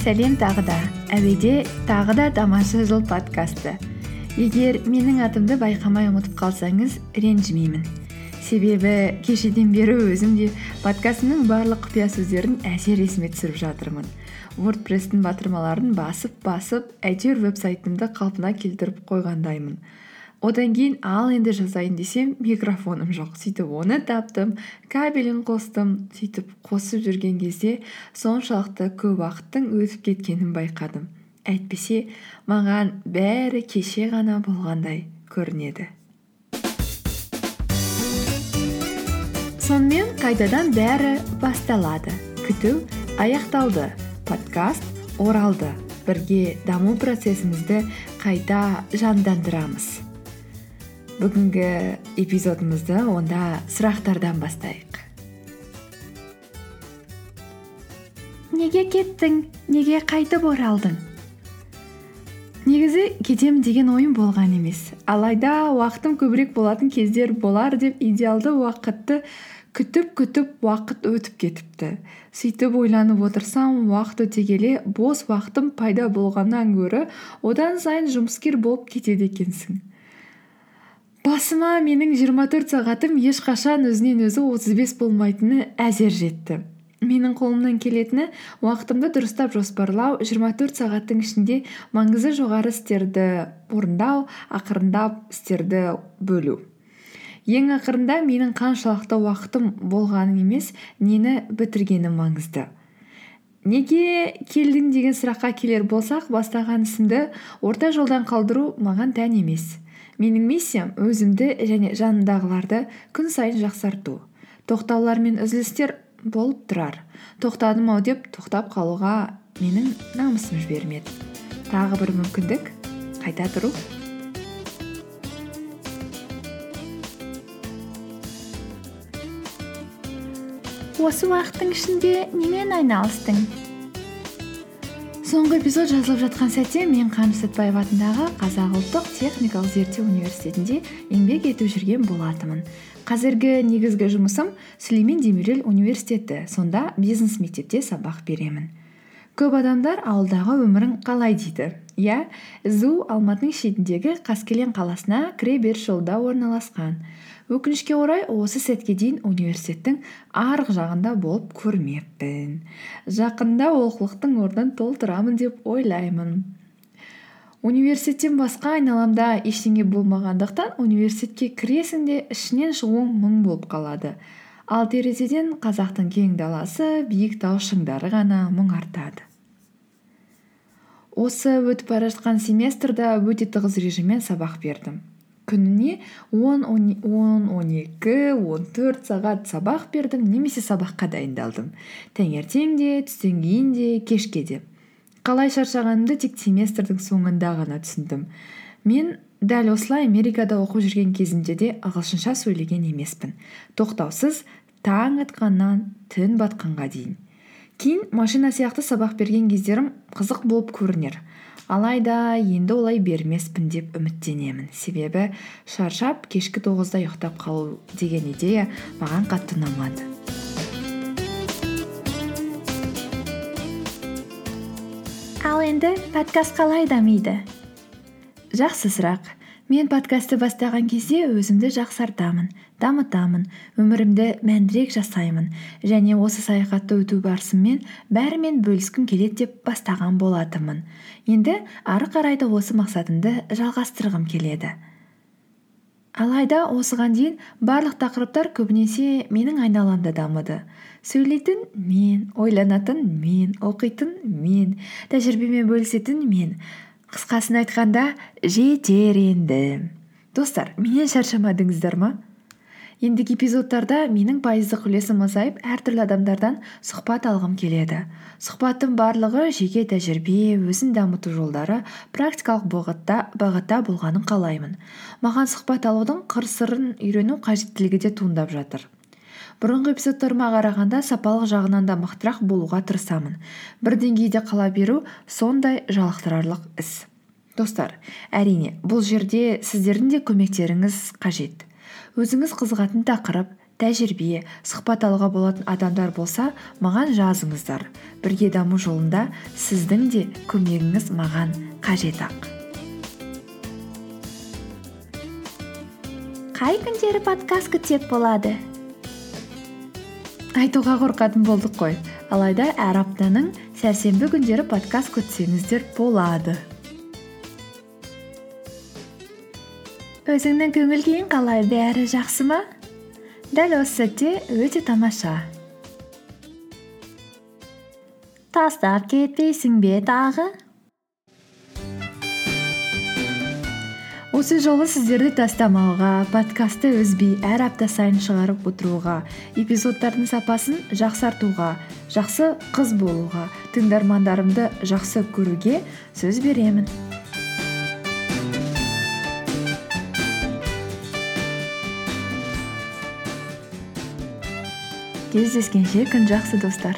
сәлем тағы да. Әуеде тағы да тамаша жыл подкасты. Егер менің атымды байқамай ұмытып қалсаңыз ренжімеймін. Себебі кешеден бері өзім де подкастымның барлық құпия сөздерін әзер есіме түсіріп жатырмын. Вордпресстің батырмаларын басып басып әйтеуір веб сайтымды қалпына келтіріп қойғандаймын. Одан кейін ал енді жазайын десем микрофоным жоқ. Сөйтіп оны таптым кабелін қостым сөйтіп қосып жүрген кезде соншалықты көп уақыттың өтіп кеткенін байқадым. Әйтпесе маған бәрі кеше ғана болғандай көрінеді. Сонымен қайтадан бәрі басталады. Күту аяқталды. Подкаст оралды. Бірге даму процесімізді қайта жандандырамыз. Бүгінгі эпизодымызды онда сұрақтардан бастайық неге кеттің неге қайтып оралдың негізі кетемін деген ойым болған емес алайда уақытым көбірек болатын кездер болар деп идеалды уақытты күтіп күтіп уақыт өтіп кетіпті сөйтіп ойланып отырсам уақыт өте келе бос уақытым пайда болғаннан гөрі одан сайын жұмыскер болып кетеді екенсің басыма менің 24 сағатым ешқашан өзінен өзі 35 болмайтыны әзер жетті. Менің қолымнан келетіні уақытымды дұрыстап жоспарлау 24 сағаттың ішінде маңызы жоғары істерді орындау ақырындап істерді бөлу. Ең ақырында менің қаншалықты уақытым болғаны емес нені бітіргенім маңызды. Неге келдің деген сұраққа келер болсақ бастаған ісімді орта жолдан қалдыру маған тән емес. Менің миссиям өзімді және жанымдағыларды күн сайын жақсарту. Тоқтаулар мен үзілістер болып тұрар. Тоқтадым ау деп тоқтап қалуға менің намысым жібермеді. Тағы бір мүмкіндік қайта тұру. Осы уақыттың ішінде немен айналыстың? Соңғы эпизод жазылып жатқан сәтте мен қаныш сәтбаев атындағы қазақ ұлттық техникалық зерттеу университетінде еңбек етіп жүрген болатынмын. Қазіргі негізгі жұмысым сүлеймен демирел университеті. Сонда бизнес мектепте сабақ беремін. Көп адамдар ауылдағы өмірің қалай дейді? Иә зу алматының шетіндегі қаскелең қаласына кіре беріс жолда орналасқан. Өкінішке орай осы сәтке дейін университеттің арғы жағында болып көрмеппін. Жақында олқылықтың орнын толтырамын деп ойлаймын. Университеттен басқа айналамда ештеңе болмағандықтан университетке кіресің де ішінен шығуың мұң болып қалады. Ал терезеден қазақтың кең даласы биік тау шыңдары ғана мұңартады. Осы өтіп бара жатқан семестрда өте тығыз режиммен сабақ бердім. Күніне он он екі он төрт сағат сабақ бердім немесе сабаққа дайындалдым. Таңертең де түстен кейін де кешке де. Қалай шаршағанымды тек семестрдің соңында ғана түсіндім. Мен дәл осылай америкада оқып жүрген кезімде де ағылшынша сөйлеген емеспін. Тоқтаусыз таң атқаннан түн батқанға дейін. Кейін машина сияқты сабақ берген кездерім қызық болып көрінер. Алайда енді олай бермеспін деп үміттенемін. Себебі шаршап кешкі тоғызда ұйықтап қалу деген идея маған қатты ұнамады. Ал енді подкаст қалай дамиды? Жақсы сұрақ. Мен подкастты бастаған кезде өзімді жақсартамын дамытамын өмірімді мәндірек жасаймын. Және осы саяхатты өту барысымен бәрімен бөліскім келеді деп бастаған болатынмын. Енді ары қарай да осы мақсатымды жалғастырғым келеді. Алайда осыған дейін барлық тақырыптар көбінесе менің айналамда дамыды. Сөйлейтін мен ойланатын мен оқитын мен тәжірибемен бөлісетін мен қысқасын айтқанда жетер енді. Достар менен шаршамадыңыздар ма? Ендігі эпизодтарда менің пайыздық үлесім азайып әртүрлі адамдардан сұхбат алғым келеді. Сұхбаттың барлығы жеке тәжірибе өзін дамыту жолдары практикалық бағытта, бағытта болғанын қалаймын. Маған сұхбат алудың қыр сырын үйрену қажеттілігі де туындап жатыр. Бұрынғы эпизодтарыма қарағанда сапалық жағынан да мықтырақ болуға тырысамын. Бір деңгейде қала беру сондай жалықтырарлық іс. Достар әрине бұл жерде сіздердің де көмектеріңіз қажет. Өзіңіз қызығатын тақырып тәжірибе сұхбат алуға болатын адамдар болса маған жазыңыздар. Бірге даму жолында сіздің де көмегіңіз маған қажет ақ. Қай күндері подкаст күтсек болады? Айтуға қорқатын болдық қой. Алайда әр аптаның сәрсенбі күндері подкаст күтсеңіздер болады. Өзіңнің көңіл күйің қалай? Бәрі жақсы ма? Дәл осы сәтте өте тамаша. Тастап кетпейсің бе тағы? Осы жолы сіздерді тастамауға подкастты үзбей әр апта сайын шығарып отыруға эпизодтардың сапасын жақсартуға жақсы қыз болуға тыңдармандарымды жақсы көруге сөз беремін. Кездескенше күн жақсы достар.